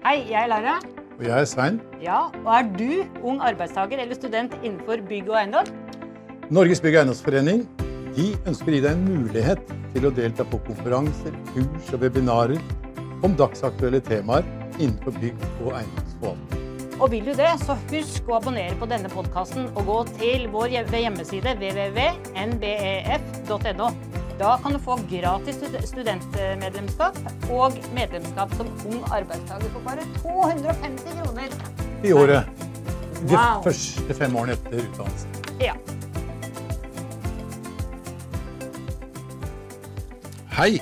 Hei, jeg er Lara. Og jeg er Svein. Ja, og er du ung arbeidstaker eller student innenfor bygg og eiendom? Norges bygg- og eiendomsforening de ønsker å gi deg en mulighet til å delta på konferanser, kurs og webinarer om dagsaktuelle temaer innenfor bygg- og eiendomsforvaltning. Og vil du det, så husk å abonnere på denne podkasten og gå til vår hjemmeside www.nbef.no. Da kan du få gratis studentmedlemskap og medlemskap som ung arbeidstaker for bare 250 kroner. I året. De Wow. første fem årene etter utdannelsen. Ja. Hei,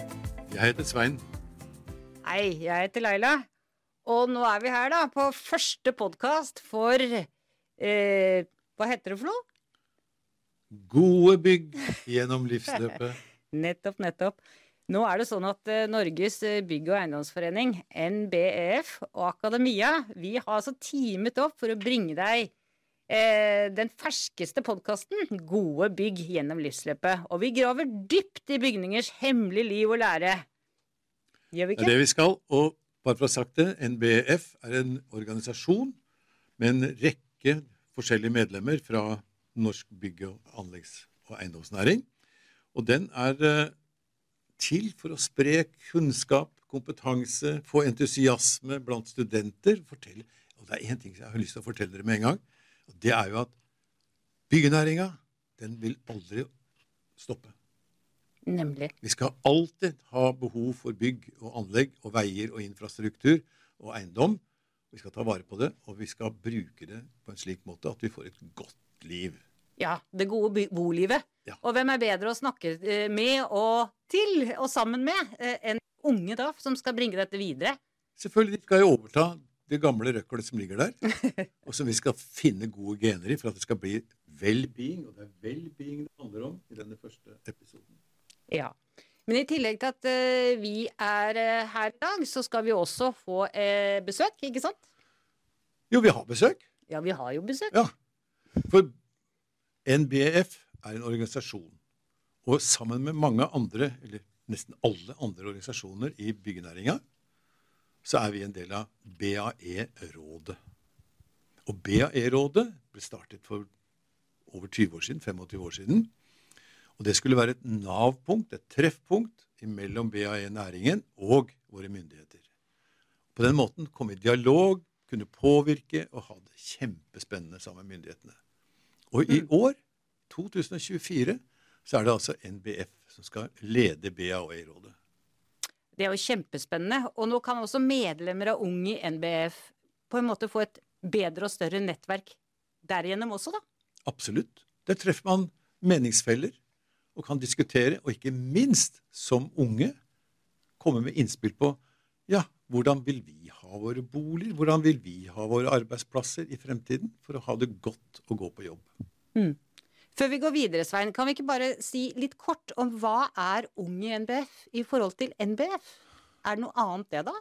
jeg heter Svein. Hei, jeg heter Laila. Og nå er vi her da på første podkast for eh, Hva heter det for noe? Gode bygg gjennom livsløpet. Nettopp, nettopp. Nå er det sånn at eh, Norges eh, bygg- og eiendomsforening, NBEF, og Akademia, vi har altså teamet opp for å bringe deg eh, den ferskeste podkasten, Gode bygg gjennom livsløpet. Og vi graver dypt i bygningers hemmelige liv og lære. Gjør vi Det er det vi skal. Og bare for å ha sagt det, NBF er en organisasjon med en rekke forskjellige medlemmer fra norsk bygg- og anleggs- og eiendomsnæring. Og den er eh, til for å spre kunnskap, kompetanse, få entusiasme blant studenter. Fortelle. Og det er én ting jeg har lyst til å fortelle dere med en gang. og Det er jo at byggenæringa, den vil aldri stoppe. Nemlig. Vi skal alltid ha behov for bygg og anlegg og veier og infrastruktur og eiendom. Vi skal ta vare på det, og vi skal bruke det på en slik måte at vi får et godt liv. Ja, det gode bolivet. Ja. Og hvem er bedre å snakke eh, med og til og sammen med eh, enn unge, da, som skal bringe dette videre? Selvfølgelig skal jo overta det gamle røkkelet som ligger der, og som vi skal finne gode gener i for at det skal bli well-being. Og det er well-being det handler om i denne første episoden. Ja. Men i tillegg til at eh, vi er her i dag, så skal vi også få besøk, ikke sant? Jo, vi har besøk. Ja, vi har jo besøk. Ja. For NBF er en organisasjon, og sammen med mange andre, eller nesten alle andre organisasjoner i byggenæringa, så er vi en del av BAE-rådet. Og BAE-rådet ble startet for over 20 år siden, 25 år siden. Og det skulle være et Nav-punkt, et treffpunkt mellom BAE-næringen og våre myndigheter. På den måten komme i dialog, kunne påvirke og ha det kjempespennende sammen med myndighetene. Og i år, 2024, så er det altså NBF som skal lede BAOE-rådet. Det er jo kjempespennende. Og nå kan også medlemmer av Ung i NBF på en måte få et bedre og større nettverk derigjennom også, da. Absolutt. Der treffer man meningsfeller og kan diskutere, og ikke minst som unge komme med innspill på ja, hvordan vil vi ha våre boliger, hvordan vil vi ha våre arbeidsplasser i fremtiden for å ha det godt å gå på jobb. Før vi går videre, Svein, kan vi ikke bare si litt kort om hva er Ung i NBF i forhold til NBF? Er det noe annet det, da?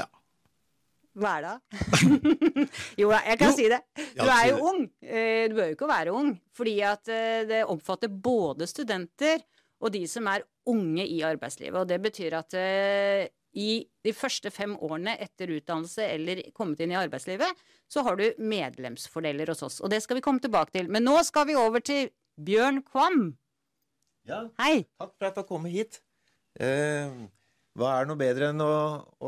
Ja. Hva er det? jo da, jeg kan Jo. si det. Du er jo ung. Eh, Du bør jo ikke være ung, fordi at eh, det omfatter både studenter og de som er unge i arbeidslivet. Og det betyr at eh, i de første fem årene etter utdannelse eller kommet inn i arbeidslivet, så har du medlemsfordeler hos oss. Og det skal vi komme tilbake til. Men nå skal vi over til Bjørn Kvam. Ja, Hei. takk for at du kom hit. Eh, hva er noe bedre enn å,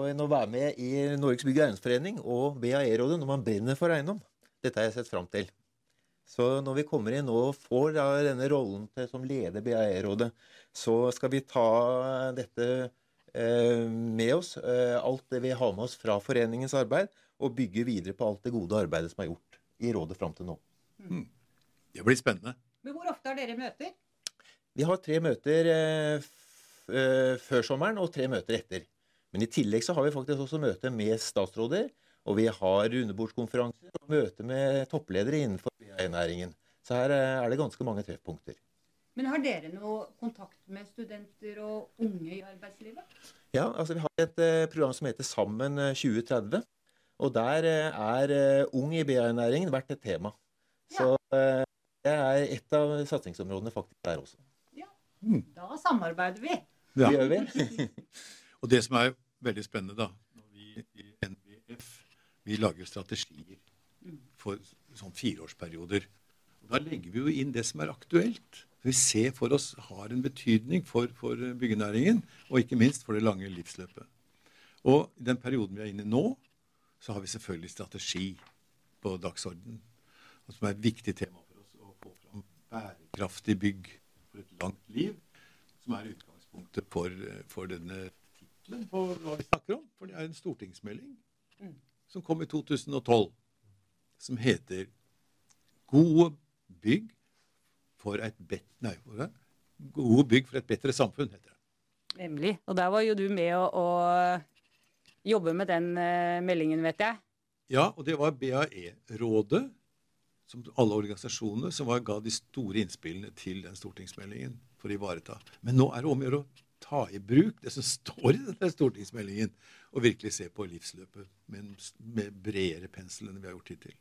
enn å være med i Norges bygg- og eiendomsforening og BAE-rådet når man brenner for eiendom? Dette har jeg sett fram til. Så når vi kommer inn og får da denne rollen til, som leder BAE-rådet, så skal vi ta dette eh, med oss, eh, alt det vi har med oss fra foreningens arbeid, og bygge videre på alt det gode arbeidet som er gjort i rådet fram til nå. Det blir spennende. Men hvor ofte har dere møter? Vi har tre møter eh, f eh, før sommeren og tre møter etter. Men i tillegg så har vi faktisk også møte med statsråder, og vi har rundebordskonferanser og møte med toppledere innenfor næringen. Så her eh, er det ganske mange treffpunkter. Men har dere noe kontakt med studenter og unge i arbeidslivet? Ja, altså Vi har et eh, program som heter Sammen eh, 2030. Og der eh, er eh, ung i BI-næringen vært et tema. Så ja. det er et av satsingsområdene faktisk der også. Ja, Da samarbeider vi. Ja. Det gjør vi. Og det som er veldig spennende, da, når vi i NBF vi lager strategier for sånn fireårsperioder. Da legger vi jo inn det som er aktuelt. Vi ser for oss har en betydning for, for byggenæringen, og ikke minst for det lange livsløpet. Og i den perioden vi er inne i nå, så har vi selvfølgelig strategi på dagsordenen. Som er et viktig tema for oss å få fram bærekraftig bygg for et langt liv. Som er utgangspunktet for, for denne tittelen på hva vi snakker om. For det er en stortingsmelding som kom i 2012, som heter 'Gode bygg for et bet nei, Gode bygg for et bedre samfunn', heter det. Nemlig. Og der var jo du med å, å jobbe med den uh, meldingen, vet jeg. Ja, og det var BAE-rådet, som alle organisasjonene, som var, ga de store innspillene til den stortingsmeldingen for å ivareta. Men nå er det om å gjøre å ta i bruk det som står i denne stortingsmeldingen, og virkelig se på livsløpet med, med bredere pensel enn vi har gjort hittil.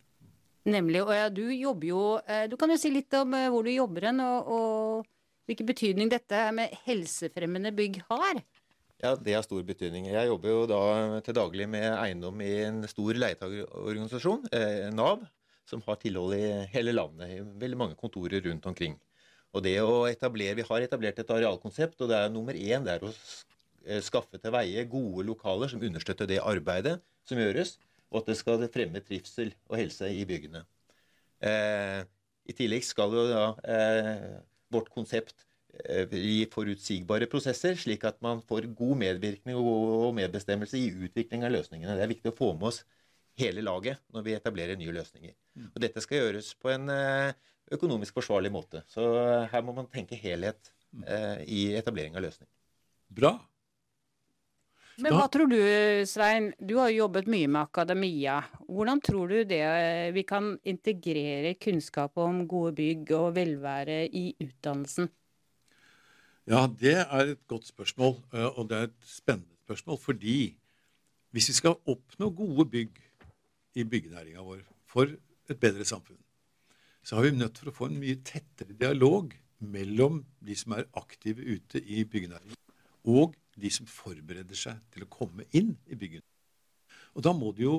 Nemlig. Og ja, du jobber jo eh, Du kan jo si litt om eh, hvor du jobber hen, og, og, hvilken betydning dette med helsefremmende bygg har. Ja, det har stor betydning. Jeg jobber jo da til daglig med eiendom i en stor leietagerorganisasjon, eh, Nav, som har tilhold i hele landet, i veldig mange kontorer rundt omkring. Og det å etablere, Vi har etablert et arealkonsept, og det er nummer én det er å skaffe til veie gode lokaler som understøtter det arbeidet som gjøres og at det skal fremme trivsel og helse i byggene. Eh, I tillegg skal jo da eh, vårt konsept eh, gi forutsigbare prosesser, slik at man får god medvirkning og medbestemmelse i utvikling av løsningene. Det er viktig å få med oss hele laget når vi etablerer nye løsninger. Mm. Og dette skal gjøres på en eh, økonomisk forsvarlig måte. Så eh, her må man tenke helhet mm. eh, i etablering av løsning. Bra. Men hva tror du, Svein, du har jobbet mye med akademia. Hvordan tror du det vi kan integrere kunnskap om gode bygg og velvære i utdannelsen? Ja, det er et godt spørsmål, eh, og det er et spennende spørsmål. Fordi hvis vi skal oppnå gode bygg i byggenæringa vår for et bedre samfunn, så har vi nødt for å få en mye tettere dialog mellom de som er aktive ute i byggenæringen, og de som forbereder seg til å komme inn i byggen. Og da må de jo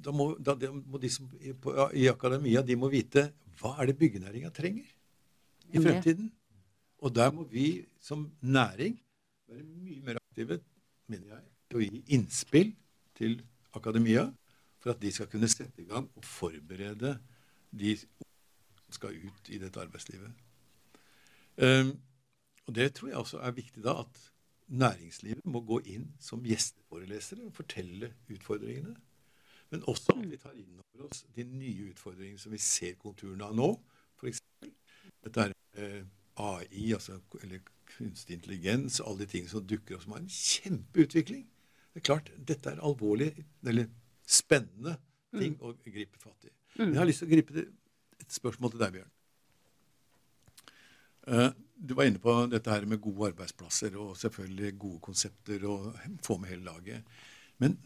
da må, da, må de som på, i akademia de må vite hva er det byggenæringa trenger i fremtiden. Og der må vi som næring være mye mer aktive, mener jeg, til å gi innspill til akademia for at de skal kunne sette i gang og forberede de som skal ut i dette arbeidslivet. Um, og det tror jeg også er viktig da, at næringslivet må gå inn som gjesteforelesere og fortelle utfordringene. Men også at vi tar inn over oss de nye utfordringene som vi ser konturene av nå. F.eks. dette er eh, AI, altså, eller kunstig intelligens, alle de tingene som dukker opp, som har en kjempeutvikling. Det er klart, Dette er alvorlig, eller spennende ting mm. å gripe fatt i. Men jeg har lyst til å gripe det, et spørsmål til deg, Bjørn. Uh, du var inne på dette her med gode arbeidsplasser og selvfølgelig gode konsepter og få med hele laget. Men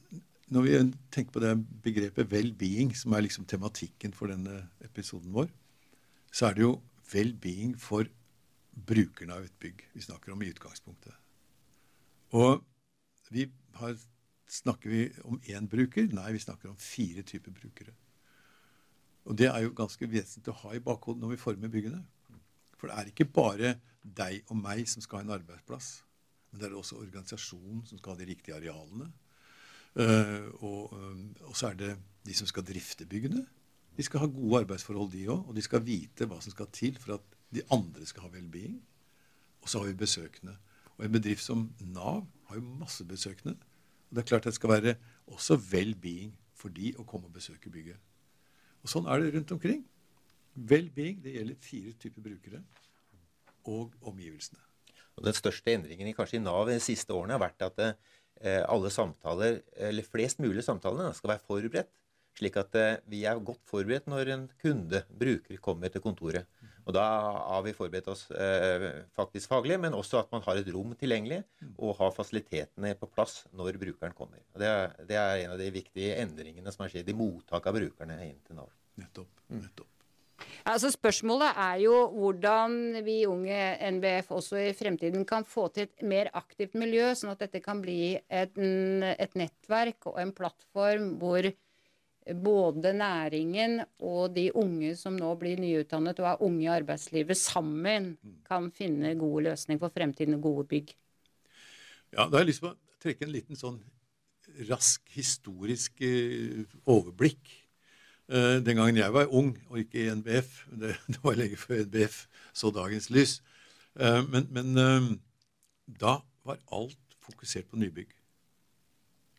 når vi tenker på det begrepet well-being, som er liksom tematikken for denne episoden vår, så er det jo well-being for brukerne av et bygg vi snakker om i utgangspunktet. Og vi har, snakker vi om én bruker? Nei, vi snakker om fire typer brukere. Og det er jo ganske vesentlig å ha i bakhodet når vi former byggene. For det er ikke bare deg og meg som skal ha en arbeidsplass. Men det er også organisasjonen som skal ha de riktige arealene. Uh, og, um, og, så er det de som skal drifte byggene. De skal ha gode arbeidsforhold, de òg. Og de skal vite hva som skal til for at de andre skal ha well-being. Og så har vi besøkende. Og en bedrift som Nav har jo masse besøkende. Og det er klart at det skal være også well-being for de å komme og besøke bygget. Og sånn er det rundt omkring. Well-being det gjelder fire typer brukere og omgivelsene. Og Den største endringen i kanskje i Nav de siste årene har vært at eh, alle samtaler, eller flest mulig samtalene skal være forberedt. Slik at eh, vi er godt forberedt når en kunde, bruker, kommer til kontoret. Og Da har vi forberedt oss eh, faktisk faglig, men også at man har et rom tilgjengelig og har fasilitetene på plass når brukeren kommer. Og det er, det er en av de viktige endringene som har skjedd i mottak av brukerne inn til Nav. Nettopp. nettopp. Altså Spørsmålet er jo hvordan vi unge NBF også i fremtiden kan få til et mer aktivt miljø, sånn at dette kan bli et, et nettverk og en plattform hvor både næringen og de unge som nå blir nyutdannet og er unge i arbeidslivet, sammen kan finne gode løsninger for fremtiden og gode bygg. Ja, Da har jeg lyst til å trekke en liten sånn rask historisk uh, overblikk Eh, den gangen jeg var ung, og ikke i NBF Det, det var lenge før NBF så dagens lys. Eh, men, men eh, da var alt fokusert på nybygg.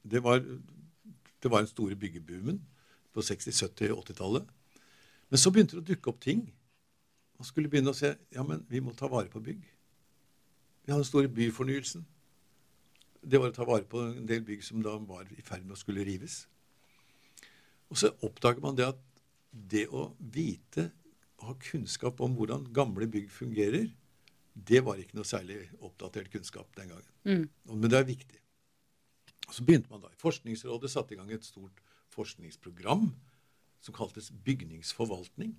Det var, det var den store byggeboomen på 60-, 70-, 80-tallet. Men så begynte det å dukke opp ting. Man skulle begynne å se ja, men vi må ta vare på bygg. Vi hadde den store byfornyelsen. Det var å ta vare på en del bygg som da var i ferd med å skulle rives. Og så oppdager man det at det å vite og ha kunnskap om hvordan gamle bygg fungerer, det var ikke noe særlig oppdatert kunnskap den gangen. Mm. Men det er viktig. Så begynte man da. Forskningsrådet satte i gang et stort forskningsprogram som kaltes bygningsforvaltning.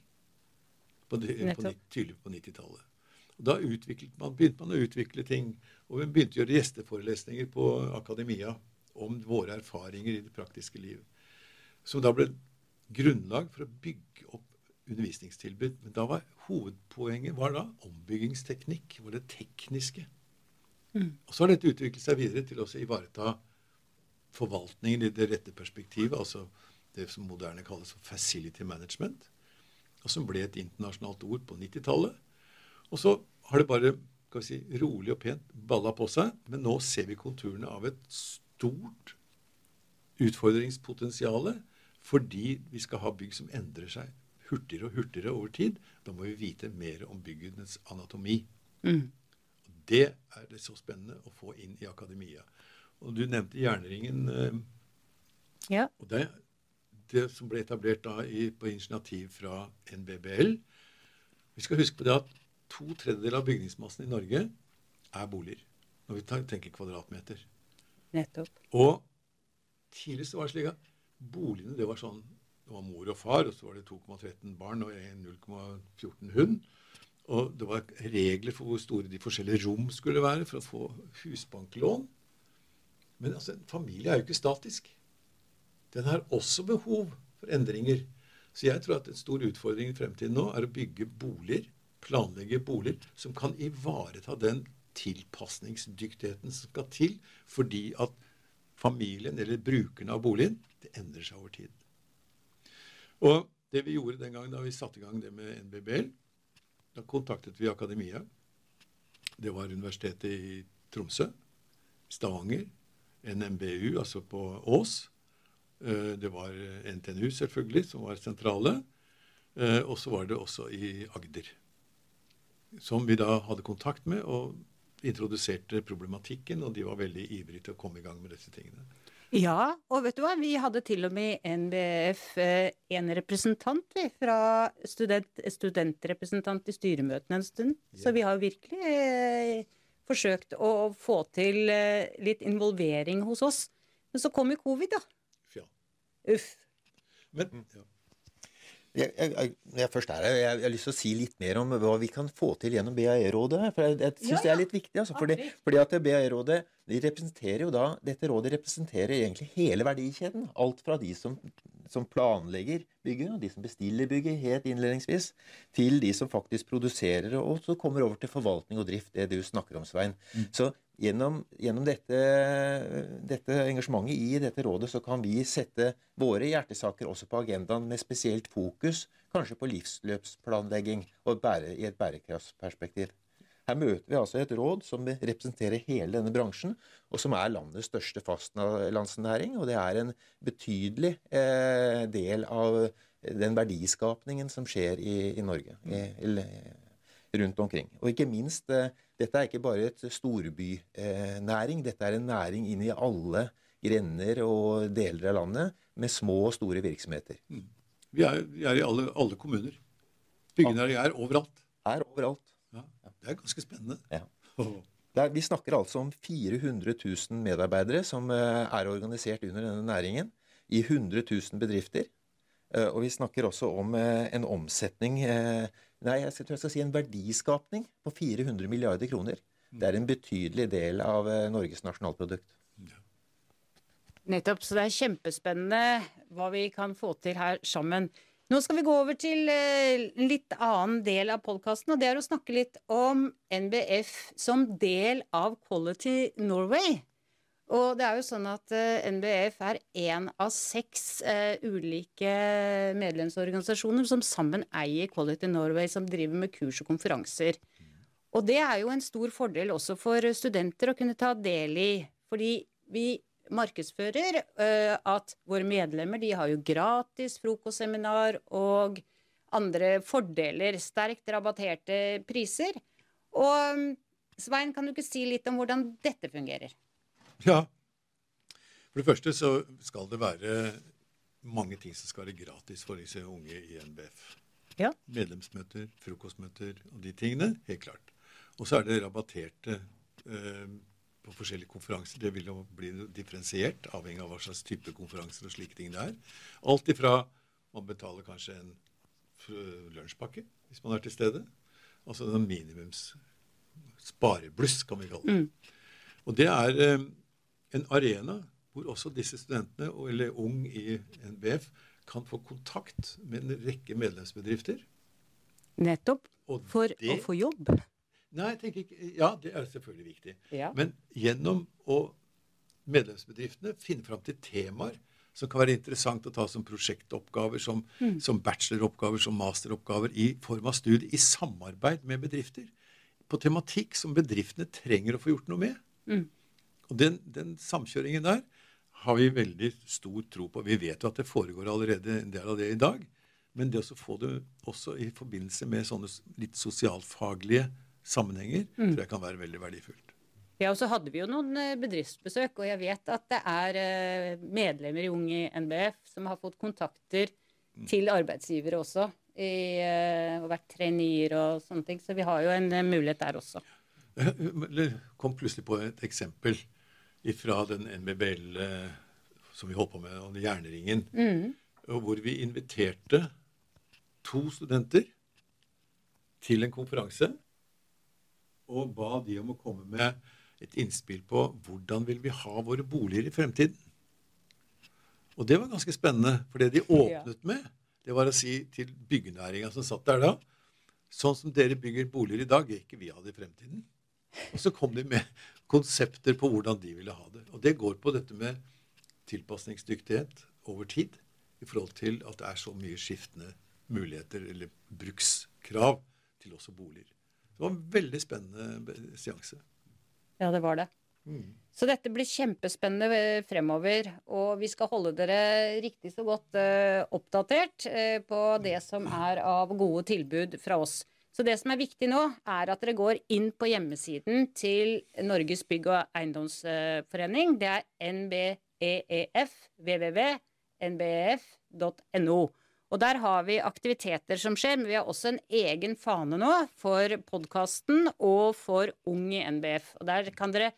På, på, tydelig på 90-tallet. Da man, begynte man å utvikle ting. Og vi begynte å gjøre gjesteforelesninger på akademia om våre erfaringer i det praktiske liv. Som da ble grunnlag for å bygge opp undervisningstilbud. Men da var hovedpoenget var da ombyggingsteknikk. Var det tekniske. Mm. Og så har dette utviklet seg videre til å ivareta forvaltningen i det rette perspektivet. Altså det som moderne kalles for facility management. Og som ble et internasjonalt ord på 90-tallet. Og så har det bare skal vi si, rolig og pent balla på seg. Men nå ser vi konturene av et stort utfordringspotensial fordi vi skal ha bygg som endrer seg hurtigere og hurtigere over tid. Da må vi vite mer om byggenes anatomi. Mm. Og Det er det så spennende å få inn i akademia. Og du nevnte jernringen. Eh, ja. Og det, det, som ble etablert da i, på initiativ fra NBBL Vi skal huske på det at to tredjedeler av bygningsmassen i Norge er boliger. Når vi tenker kvadratmeter. Nettopp. Og tidligst var det slik at boligene det var sånn Det var mor og far, og så var det 2,13 barn og 0,14 hund. Og det var regler for hvor store de forskjellige rom skulle være for å få husbanklån. Men altså, en familie er jo ikke statisk. Den har også behov for endringer. Så jeg tror at en stor utfordring i fremtiden nå er å bygge boliger, planlegge boliger, som kan ivareta den tilpasningsdyktigheten som skal til fordi at familien eller brukerne av boligen det endrer seg over tid. Og det vi gjorde den gangen da vi satte i gang det med NBBL, da kontaktet vi akademia. Det var Universitetet i Tromsø, Stavanger, NMBU, altså på Ås. Eh, det var NTNU, selvfølgelig, som var sentrale. Eh, og så var det også i Agder. Som vi da hadde kontakt med og introduserte problematikken. Og de var veldig ivrige til å komme i gang med disse tingene. Ja, og vet du hva, vi hadde til og med i NBF eh, en representant fra student, studentrepresentant i styremøtene en stund. Yeah. Så vi har virkelig eh, forsøkt å få til eh, litt involvering hos oss. Men så kom jo covid, da. Ja. Uff. Men, ja. Jeg, jeg, jeg, først er jeg, jeg, har lyst til å si litt mer om hva vi kan få til gjennom BAE-rådet. For jeg, jeg syns ja, ja. det er litt viktig. Altså, fordi, fordi at BAE-rådet de representerer jo da, Dette rådet representerer egentlig hele verdikjeden. Alt fra de som, som planlegger bygget, og de som bestiller bygget helt innledningsvis, til de som faktisk produserer, og så kommer over til forvaltning og drift, det du snakker om, Svein. Mm. Så gjennom, gjennom dette, dette, engasjementet i dette rådet så kan vi sette våre hjertesaker også på agendaen med spesielt fokus kanskje på livsløpsplanlegging og bære, i et bærekraftsperspektiv. Her møter vi altså et råd som representerer hele denne bransjen, og som er landets største fastlandsnæring. Og det er en betydelig eh, del av den verdiskapningen som skjer i, i Norge. I, rundt omkring. Og ikke minst eh, dette er ikke bare et storbynæring. Dette er en næring inn i alle grender og deler av landet med små og store virksomheter. Mm. Vi, er, vi, er, i alle, alle kommuner. Byggenæring er overalt. Er overalt. Ja, det er ganske spennende. Ja. Er, vi snakker altså om 400 000 medarbeidere som eh, er organisert under denne næringen. I 100 000 bedrifter. Eh, Og vi snakker også om eh, en omsetning eh, Nei, jeg tror jeg skal si en verdiskapning på 400 milliarder kroner. Det er en betydelig del av eh, Norges nasjonalprodukt. Nettopp. Så det er kjempespennende hva vi kan få til her sammen. Nå skal vi gå over til eh, en litt annen del av podkasten, og det er å snakke litt om NBF som del av Quality Norway. Og det er jo sånn at eh, NBF er én av seks uh, ulike medlemsorganisasjoner som sammen eier Quality Norway, som driver med kurs og konferanser. Og det er jo en stor fordel også for studenter å kunne ta del i, fordi vi markedsfører uh, at våre medlemmer de har jo gratis frokostseminar og andre fordeler, sterkt rabatterte priser. Og mm, Svein, kan du ikke si litt om hvordan dette fungerer? Ja. For det første så skal det være mange ting som skal være gratis for disse unge i NBF. Ja. Medlemsmøter, frokostmøter og de tingene. Helt klart. Og så er det rabatterte eh, på forskjellige konferanser. Det vil jo bli differensiert, avhengig av hva slags type konferanser og slike ting det er. Alt ifra man betaler kanskje en lunsjpakke hvis man er til stede. Altså en minimums sparebluss, kan vi kalle det. Og det er eh, en arena hvor også disse studentene, eller ung i NBF, kan få kontakt med en rekke medlemsbedrifter. Nettopp. For det- å få jobb. Nei, jeg tenker ikke Ja, det er selvfølgelig viktig. Ja. Men gjennom å medlemsbedriftene finne fram til temaer som kan være interessant å ta som prosjektoppgaver, som, som bacheloroppgaver, som masteroppgaver, i form av studie, i samarbeid med bedrifter. På tematikk som bedriftene trenger å få gjort noe med. Og den, den samkjøringen der har vi veldig stor tro på. Vi vet jo at det foregår allerede en del av det i dag. Men det å få det også i forbindelse med sånne litt sosialfaglige sammenhenger, tror jeg kan være veldig verdifullt. Ja, og så hadde vi jo noen eh, bedriftsbesøk, og jeg vet at det er eh, medlemmer i Ung i NBF som har fått kontakter til arbeidsgivere også, i, eh, og vært traineer og sånne ting. Så vi har jo en mulighet der også. Jeg kom plutselig på et eksempel fra den NBBL eh, som vi holdt på med, og Jernringen, Mm. hvor vi inviterte to studenter til en konferanse og ba de om å komme med et innspill på hvordan vil vi ha våre boliger i fremtiden. Og det var ganske spennende, for det de åpnet med, det var å si til byggenæringa som satt der da, sånn som dere bygger boliger i dag, vil ikke vi ha det i fremtiden. Og så kom de med konsepter på hvordan de ville ha det. Og det går på dette med tilpasningsdyktighet over tid i forhold til at det er så mye skiftende muligheter eller brukskrav til også boliger. Det var en veldig spennende seanse. Ja, det var det. Så dette blir kjempespennende eh, fremover, og vi skal holde dere riktig så godt uh, oppdatert uh, på det som er av gode tilbud fra oss. Så det som er viktig nå, er at dere går inn på hjemmesiden til Norges bygg- og eiendomsforening. Det er nbeef, www.nbef.no. Og der har vi aktiviteter som skjer, men vi har også en egen fane nå for podkasten og for Ung i NBF. Og der kan dere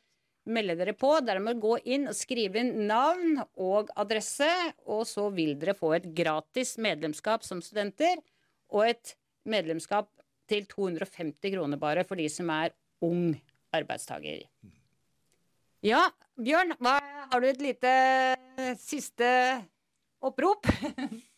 melde dere på. Dere må gå inn og skrive inn navn og adresse, og så vil dere få et gratis medlemskap som studenter, og et medlemskap til 250 kroner bare for de som er ung arbeidstaker. Ja, Bjørn, hva, har du et lite siste opprop?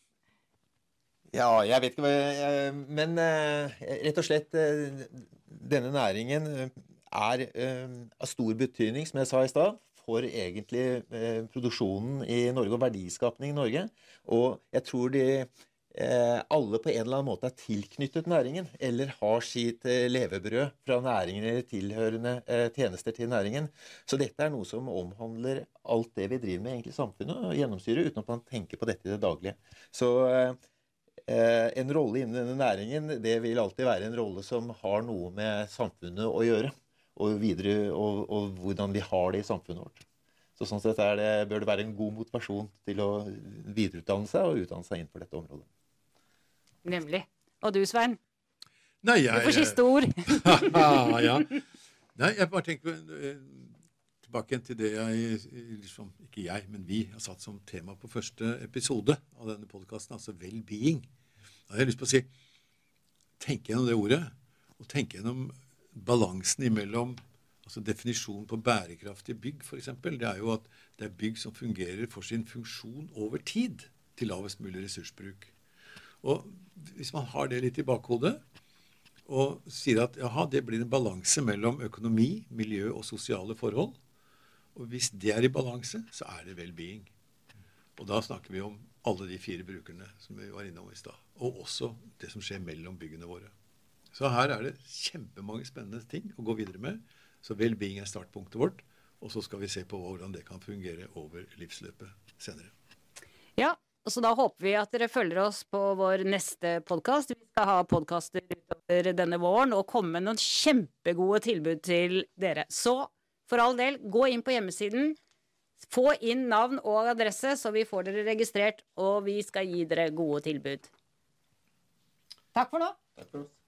Ja, jeg vet ikke hva jeg, Men eh, rett og slett eh, Denne næringen eh, er eh, av stor betydning, som jeg sa i stad, for egentlig eh, produksjonen i Norge og verdiskapning i Norge. Og jeg tror de eh, alle på en eller annen måte er tilknyttet næringen, eller har sitt eh, levebrød fra næringen eller tilhørende eh, tjenester til næringen. Så dette er noe som omhandler alt det vi driver med egentlig i samfunnet, og gjennomsyrer, uten at man tenker på dette i det daglige. Så eh, Eh, en rolle innen denne næringen det vil alltid være en rolle som har noe med samfunnet å gjøre. Og, videre, og, og hvordan vi har det i samfunnet vårt. Så sånn sett det, bør det være en god motivasjon til å videreutdanne seg og utdanne seg innenfor dette området. Nemlig. Og du, Svein? Nei, Du jeg, får siste ord. ja. Nei, jeg bare tenker eh, tilbake igjen til det jeg liksom, Ikke jeg, men vi har satt som tema på første episode av denne podkasten, altså well-being. Da har jeg lyst på å si Tenk gjennom det ordet, og tenk gjennom balansen imellom altså Definisjonen på bærekraftige bygg, f.eks., det er jo at det er bygg som fungerer for sin funksjon over tid, til lavest mulig ressursbruk. Og hvis man har det litt i bakhodet, og sier at jaha, det blir en balanse mellom økonomi, miljø og sosiale forhold. Og hvis det er i balanse, så er det well-being. Og da snakker vi om alle de fire brukerne som vi var innom i stad. Og også det som skjer mellom byggene våre. Så her er det kjempemange spennende ting å gå videre med. Så well-being er startpunktet vårt. Og så skal vi se på hvordan det kan fungere over livsløpet senere. Så da håper vi at dere følger oss på vår neste podkast. Vi skal ha podkaster utover denne våren og komme med noen kjempegode tilbud til dere. Så for all del, gå inn på hjemmesiden. Få inn navn og adresse, så vi får dere registrert, og vi skal gi dere gode tilbud. Takk for nå. Takk for oss.